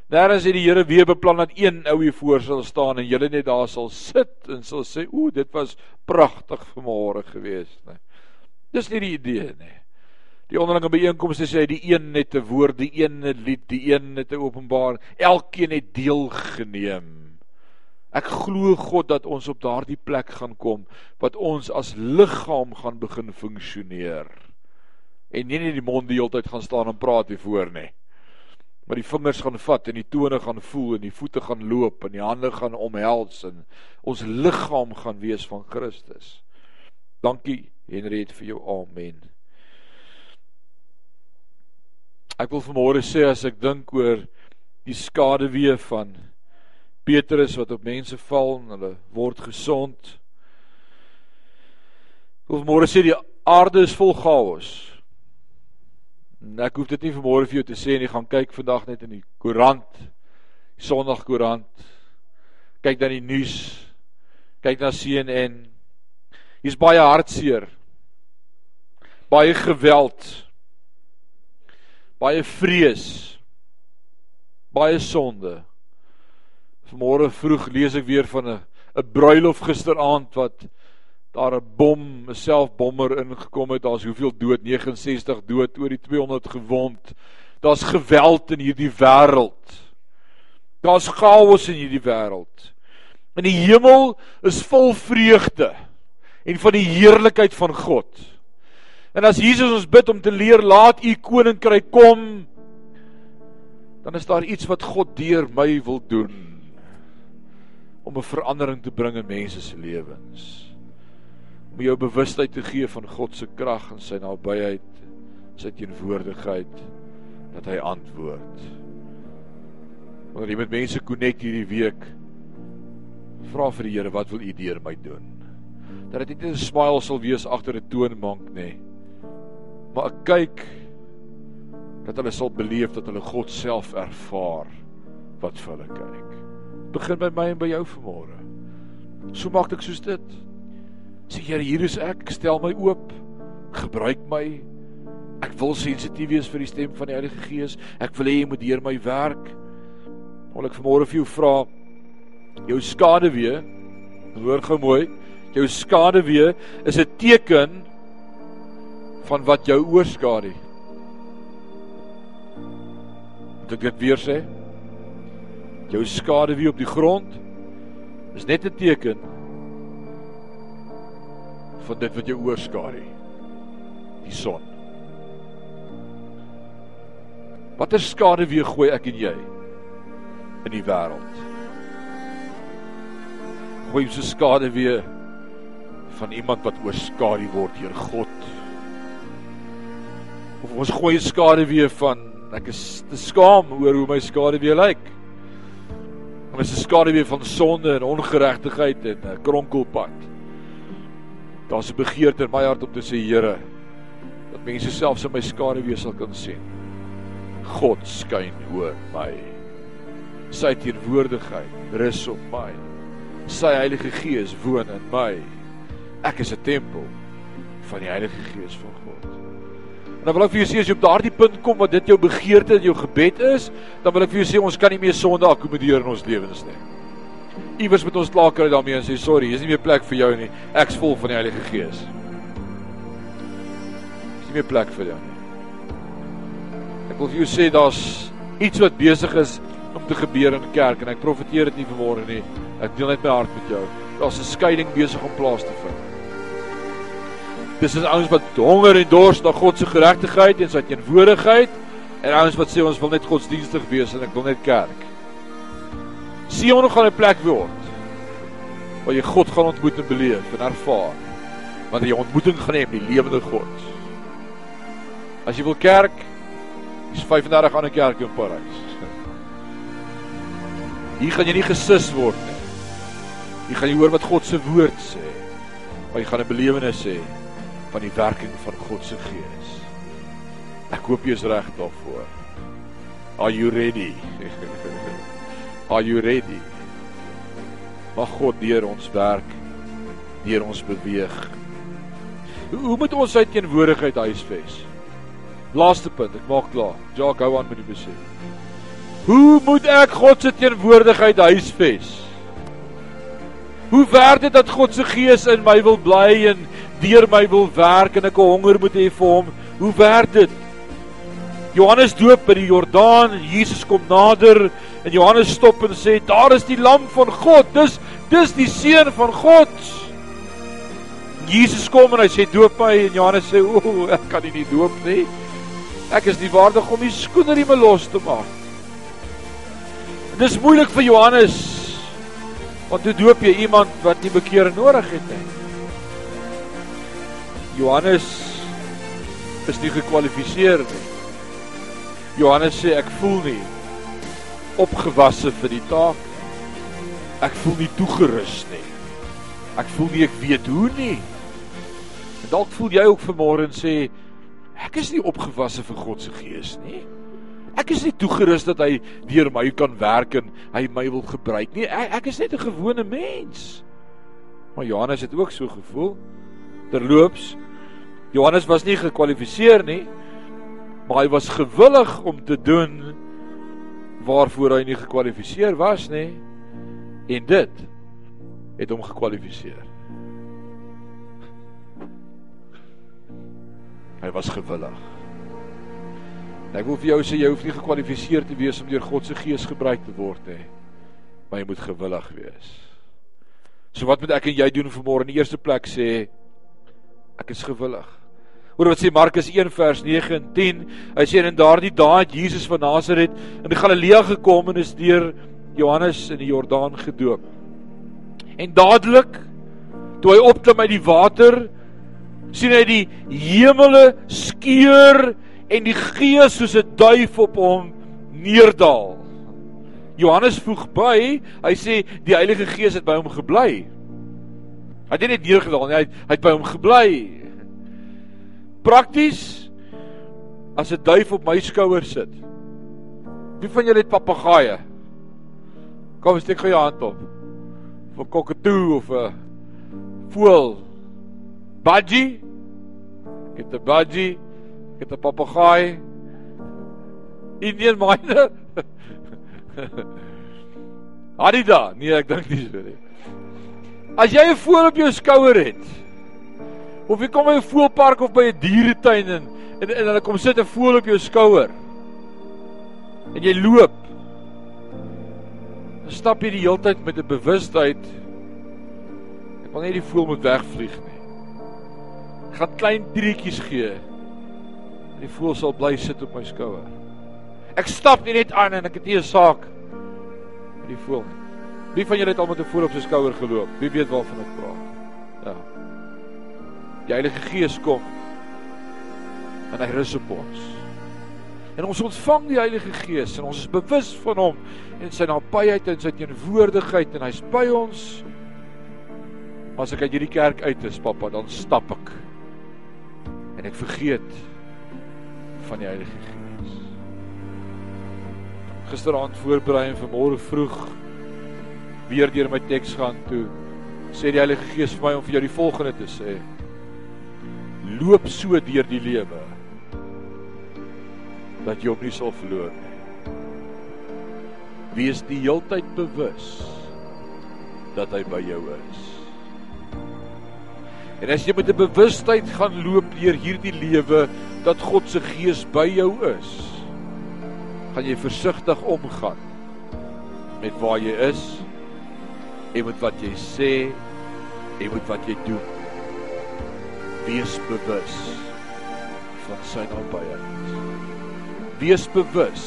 Daar's het die Here weer beplan dat een ou hier voor sal staan en julle net daar sal sit en sal sê, "O, dit was pragtig vanmôre geweest," nê. Dis nie die idee nie. Die onderlinge byeenkomste sê die een net 'n woord, die een 'n lied, die een net 'n openbaar. Elkeen het deel geneem. Ek glo God dat ons op daardie plek gaan kom wat ons as liggaam gaan begin funksioneer. En nie net die mond die hele tyd gaan staan en praat hier voor nie maar die vingers gaan vat en die tone gaan voel en die voete gaan loop en die hande gaan omhels en ons liggaam gaan wees van Christus. Dankie Henriet vir jou amen. Ek wil vanmôre sê as ek dink oor die skaduwee van Petrus wat op mense val en hulle word gesond. Of môre sê die aarde is vol chaos. Ek hoef dit nie vanmôre vir jou te sê nie, gaan kyk vandag net in die koerant, die Sondagkoerant. Kyk dan die nuus. Kyk na CNN. Hier's baie hartseer. Baie geweld. Baie vrees. Baie sonde. Vanmôre vroeg lees ek weer van 'n 'n bruilof gisteraand wat daar 'n bom, 'n selfbommer ingekom het. Daar's hoeveel dood? 69 dood, oor die 200 gewond. Daar's geweld in hierdie wêreld. Daar's chaos in hierdie wêreld. En die hemel is vol vreugde en van die heerlikheid van God. En as Jesus ons bid om te leer laat u koninkryk kom, dan is daar iets wat God deur my wil doen om 'n verandering te bring in mense se lewens. Om jou bewustheid te gee van God se krag en sy nabyheid, sy teenwoordigheid dat hy antwoord. Wanneer jy met mense connect hierdie week, vra vir die Here, wat wil U deur my doen? Dat dit nie 'n smile sal wees agter 'n toonbank nee, maar 'n kyk dat hulle sal beleef dat hulle God self ervaar wat vir hulle kyk begin by my en by jou vanmôre. So maklik soos dit. Sê Here, hier is ek, stel my oop. Gebruik my. Ek wil sensitief wees vir die stem van die Heilige Gees. Ek wil hê jy moet deur my werk. Wil ek vanmôre vir jou vra jou skade weer. Hoor gou mooi. Jou skade weer is 'n teken van wat jou oorskadu. Moet ek dit weer sê? jou skade wie op die grond is net 'n teken van dit wat jou oorskadu die son watter skade wie gooi ek en jy in die wêreld gooi ons skade wie van iemand wat oorskadu word deur God of ons gooi skade wie van ek is te skaam oor hoe my skade wie lyk. Maar dis 'n skaduwee van sonde en ongeregtigheid en 'n kronkelpad. Daar's 'n begeerte in my hart om te sê Here, dat mense selfs in my skaduwee sal kan sien. God skyn oor my. Sy teenwoordigheid rus op my. Sy Heilige Gees woon in my. Ek is 'n tempel van die Heilige Gees van God. En dan wil ek vir jou sê as jy op daardie punt kom wat dit jou begeerte en jou gebed is, dan wil ek vir jou sê ons kan nie meer sonde akkommodeer in ons lewens nie. Iewers moet ons klaar kry daarmee en sê sorry, hier is nie meer plek vir jou nie. Ek's vol van die Heilige Gees. Is nie meer plek vir jou nie. Ek wil vir jou sê daar's iets wat besig is om te gebeur in die kerk en ek profeteer dit nie vanmôre nie. Ek deel net my hart met jou. Daar's 'n skeiding besig om plaas te vind. Dis is ouens wat honger en dors na God se geregtigheid en sy teenwoordigheid en ouens wat sê ons wil net godsdienstig wees en ek wil net kerk. Sion gaan 'n plek word waar jy God gaan ontmoet en beleef en ervaar. Want jy ontmoeting gaan hê met die lewende God. As jy wil kerk, is 35 ander kerke in Parys. Hier gaan jy nie gesis word nie. Hier gaan jy hoor wat God se woord sê. Maar jy gaan 'n belewenis hê van die werking van God se Gees. Ek hoop jy is reg daarvoor. Are you ready? Are you ready? Mag God deur ons werk, deur ons beweeg. Hoe moet ons sy teenwoordigheid huisves? Laaste punt, ek maak klaar. Jacques hou aan met die besef. Hoe moet ek God se teenwoordigheid huisves? Hoe werk dit dat God se Gees in my wil bly en deur my wil werk en ek 'n honger moet hê vir hom. Hoe werk dit? Johannes doop by die Jordaan en Jesus kom nader en Johannes stop en sê daar is die lam van God. Dis dis die seun van God. Jesus kom en hy sê doop my en Johannes sê o, ek kan nie doop nie. Ek is nie waardig om die skoenerieme los te maak. Dis moeilik vir Johannes. Want hoe doop jy iemand wat nie bekering nodig het nie? Johannes is nie gekwalifiseer nie. Johannes sê ek voel nie opgewasse vir die taak. ek voel nie toegerus nie. Ek voel nie ek weet hoe nie. En dalk voel jy ook vanmôre en sê ek is nie opgewasse vir God se gees nie. Ek is nie toegerus dat hy deur my kan werk en hy my wil gebruik nie. Ek, ek is net 'n gewone mens. Maar Johannes het ook so gevoel. Terloops, Johannes was nie gekwalifiseer nie, maar hy was gewillig om te doen waarvoor hy nie gekwalifiseer was nie. En dit het hom gekwalifiseer. Hy was gewillig. Ek wil vir jou sê jy hoef nie gekwalifiseer te wees om deur God se gees gebruik te word nie. Maar jy moet gewillig wees. So wat moet ek en jy doen vanmôre? In die eerste plek sê ek is gewillig. Hoor wat sê Markus 1 vers 9 en 10. Hy sê in daardie dae het Jesus van Nasaret in Galilea gekom en is deur Johannes in die Jordaan gedoop. En dadelik toe hy opklim uit die water, sien hy die hemele skeur en die gees soos 'n duif op hom neerdal. Johannes voeg by, hy sê die Heilige Gees het by hom gebly. Hy het nie net neergedaal nie, hy het, hy het by hom gebly. Prakties as 'n duif op my skouer sit. Wie van julle het papegaaie? Kom steek gou jou hand op. Of 'n kokkatoe of 'n voël. Budgie? Ek het 'n budgie. Ek het 'n papegaai. Indian myne. Adida, nee, ek dink nie so nie. As jy 'n voël op jou skouer het, of jy kom by 'n voëlpark of by 'n dieretuin en en, en hulle kom sit 'n voël op jou skouer en jy loop, dan stap jy die hele tyd met 'n bewustheid ek wil net die voël moet wegvlieg nie. Ek gaan klein triekies gee. Die voël sal bly sit op my skouer. Ek stap nie net aan en ek het nie 'n saak met die voël nie. Wie van julle het al met 'n voël op sy skouer geloop? Wie weet waarvan ek praat? Die Heilige Gees kom en hy rus op ons. En ons ontvang die Heilige Gees en ons is bewus van hom en sy nabyheid en sy teenwoordigheid en hy's by ons. As ek uit hierdie kerk uit is, pappa, dan stap ek. En ek vergeet van die Heilige Gees. Gisteraand voorberei en vanmôre vroeg weer deur my teks gaan toe sê die Heilige Gees vir my om vir jou die volgende te sê. Loop so deur die lewe dat jy hom nie sal verloor nie. Wees die heeltyd bewus dat hy by jou is. En as jy met 'n bewustheid gaan loop deur hierdie lewe dat God se gees by jou is, gaan jy versigtig omgaan met waar jy is en met wat jy sê en met wat jy doen. Wees bewus van sy nabyheid. Wees bewus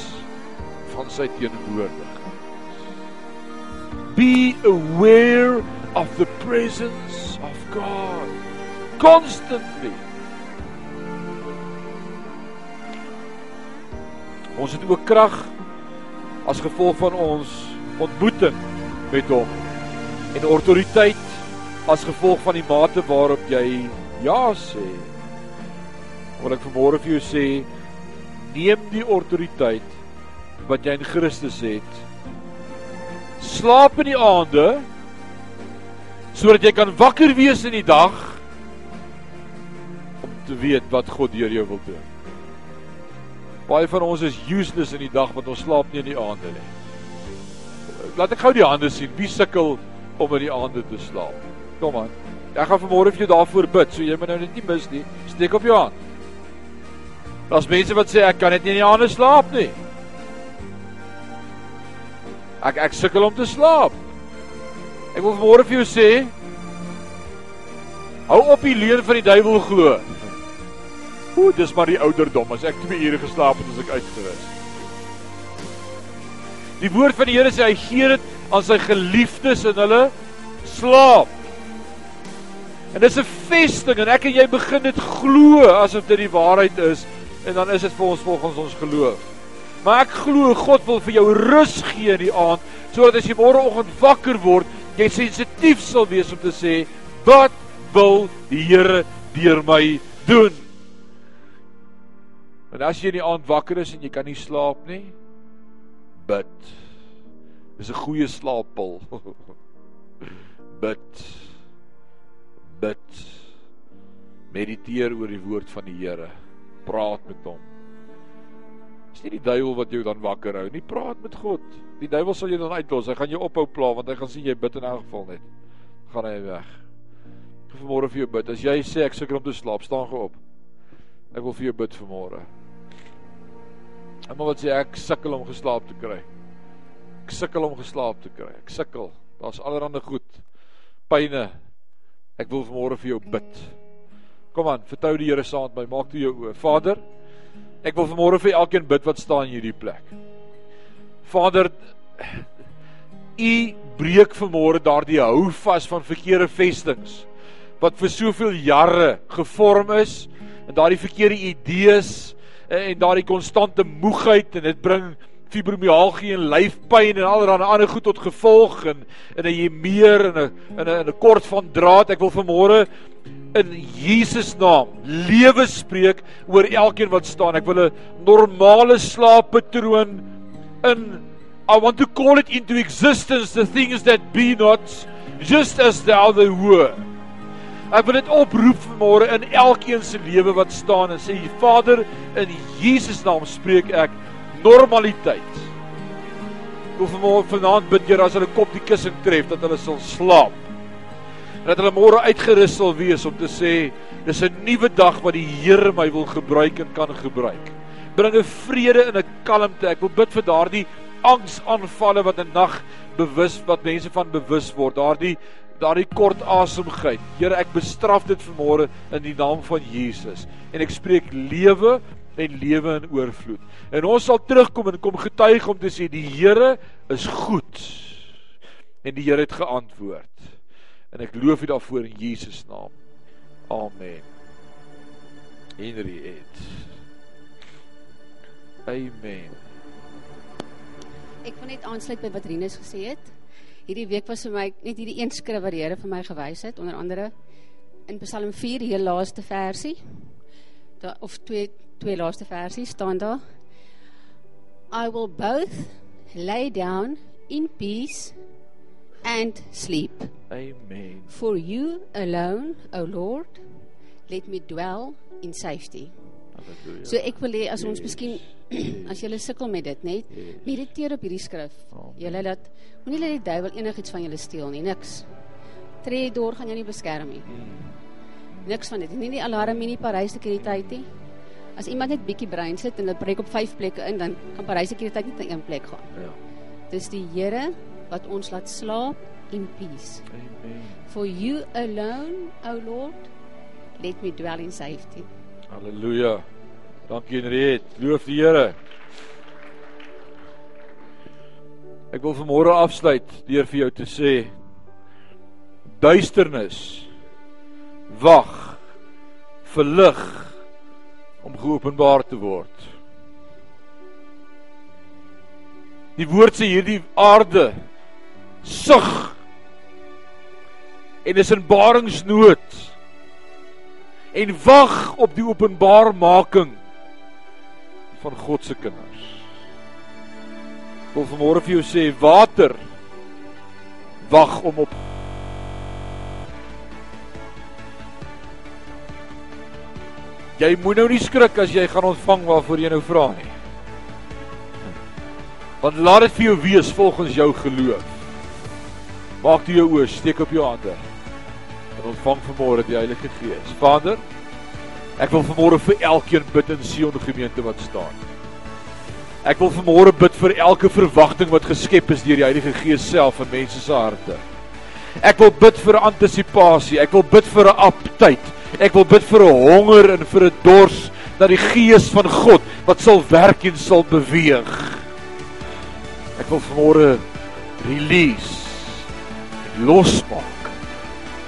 van sy teenwoordigheid. Be aware of the presence of God constantly. Ons het ook krag as gevolg van ons ontmoeting met hom en autoriteit as gevolg van die mate waarop jy ja sê. Wil ek vanmôre vir jou sê neem die autoriteit wat jy in Christus het. Slaap in die aande sodat jy kan wakker wees in die dag om te weet wat God deur jou wil doen. Baie van ons is useless in die dag want ons slaap nie in die aande nie. Laat ek gou die hande sien. Wie sukkel om in die aande te slaap? Kom aan. Ek gaan vanmôre vir jou daarvoor bid, so jy moet nou net nie mis nie. Steek op jou hand. Daar's mense wat sê ek kan net nie in die aande slaap nie. Ek ek sukkel om te slaap. Ek wil vanmôre vir jou sê hou op die leuen van die duiwel glo. Hoe dis maar die ouderdom as ek 2 ure geslaap het as ek uitgerus. Die woord van die Here sê hy gee dit aan sy geliefdes en hulle slaap. En dis 'n vesting en ek en jy begin dit glo asof dit die waarheid is en dan is dit vir ons volgens ons geloof. Maar ek glo God wil vir jou rus gee in die aand sodat as jy môreoggend wakker word, jy sensitief sal wees om te sê, "Wat wil die Here deur my doen?" En as jy in die aand wakker is en jy kan nie slaap nie, bid. Dis 'n goeie slaappil. bid. Bid. Mediteer oor die woord van die Here. Praat met hom. Dis nie die duiwel wat jou dan wakker hou nie. Praat met God. Die duiwel sal jou dan uitlos. Hy gaan jou ophou pla want hy gaan sien jy bid in elk geval net. Gaan hy weg. Ek wil vanmôre vir jou bid. As jy sê ek sukkel om te slaap, staan gou op. Ek wil vir jou bid vanmôre. Almal wat sê ek sukkel om geslaap te kry. Ek sukkel om geslaap te kry. Ek sukkel. Daar's allerlei goed. Pyne. Ek wil vanmôre vir jou bid. Kom aan, vertrou die Here saam met my. Maak toe jou oë. Vader, ek wil vanmôre vir elkeen bid wat staan in hierdie plek. Vader, U breek vanmôre daardie hou vas van verkeerde vestings wat vir soveel jare gevorm is en daardie verkeerde idees en daardie konstante moegheid en dit bring fibromialgie en lyfpyn en allerlei ander goed tot gevolg en en jy meer in 'n in 'n 'n kort van draad. Ek wil vanmôre in Jesus naam lewe spreek oor elkeen wat staan. Ek wil 'n normale slaappatroon in I want to call it into existence the things that be not just as thou they were. Ek wil dit oproep vanmôre in elkeen se lewe wat staan en sê Vader in Jesus naam spreek ek normaliteit. Ek wil vanmôre vanaand bid Here as hulle kop die kussing tref dat hulle sal slaap dat hulle môre uitgerus sal wees om te sê dis 'n nuwe dag wat die Here my wil gebruik en kan gebruik. Bring 'n vrede en 'n kalmte. Ek wil bid vir daardie angsaanvalle wat 'n nag bewus wat mense van bewus word. Daardie daardie kort asemgeit. Here, ek bestraf dit vanmôre in die naam van Jesus en ek spreek lewe en lewe in oorvloed. En ons sal terugkom en kom getuig om te sê die Here is goed. En die Here het geantwoord. En ek loof U daarvoor in Jesus naam. Amen. Henry het. Amen. Ek wil net aansluit by wat Rinus gesê het. Hierdie week was vir my net hierdie een skrif wat die Here vir my gewys het, onder andere in Psalm 4, die laaste versie. Of twee twee laaste versies staan daar. I will both lay down in peace and sleep. Amen. For you alone, O Lord, let me dwell in safety. Halleluja. So ek wil hê as ons Yes. miskien as jy sukkel met dit, net Yes. mediteer op hierdie skrif. Amen. Julle laat moenie laat die duiwel enigiets van julle steel nie, niks. Tree deur gaan jou nie beskerm nie. Mm. Niks van dit. Nie die alarm nie, nie Parys sekuriteit nie. As iemand net bietjie brein sit en dit breek op 5 plekke in, dan kan Parys sekuriteit net in een plek gaan. Ja. Dis die Here wat ons laat slaap in peace. Amen. For you alone, O Lord, let me dwell in safety. Halleluja. Dankie Henriet. Loof die Here. Ek wil vanmôre afsluit deur vir jou te sê duisternis wag vir lig om geopenbaar te word. Die woord sê hierdie aarde sug en is in baringsnood en wag op die openbaarmaking van God se kinders. Ek wil vanmôre vir jou sê water wag om op Jy moet nou nie skrik as jy gaan ontvang waarvoor jy nou vra nie. Want laat dit vir jou wees volgens jou geloof. Maak toe jou oë, steek op jou hande. En ontvang vanmôre die Heilige Gees. Vader, ek wil vanmôre vir elkeen bid in Sion gemeente wat staan. Ek wil vanmôre bid vir elke verwagting wat geskep is deur die Heilige Gees self in mense se harte. Ek wil bid vir antisisipasie. Ek wil bid vir 'n aptyd. Ek wil bid vir 'n honger en vir 'n dors na die Gees van God wat sal werk en sal beweeg. Ek wil vanmôre release en losmaak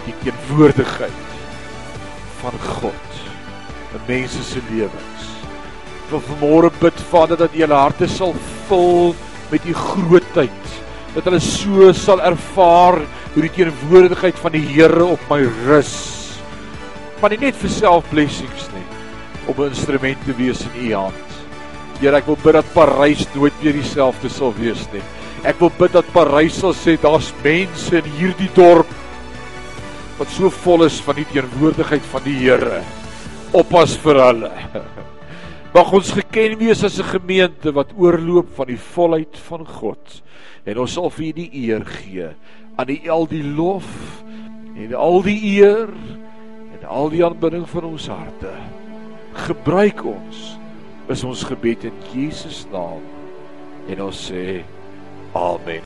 die teenwoordigheid van God in mense se lewens. Ek wil vanmôre bid Vader dat U hulle harte sal vul met U grootheid, Dat hulle so sal ervaar hoe die teenwoordigheid van die Here op my rus. Maar nie net vir self blessings nie, om 'n instrument te wees in u hand. Here, ek wil bid dat Parys nooit weer dieselfde sal wees nie. Ek wil bid dat Parys sal sê daar's mense in hierdie dorp wat so vol is van die teenwoordigheid van die Here. Oppas vir hulle. Mag ons geken wees as 'n gemeente wat oorloop van die volheid van God. En ons sal vir U die eer gee aan die al die lof en al die eer en al die aanbidding van ons harte. Gebruik ons is ons gebed in Jesus naam. En ons sê amen.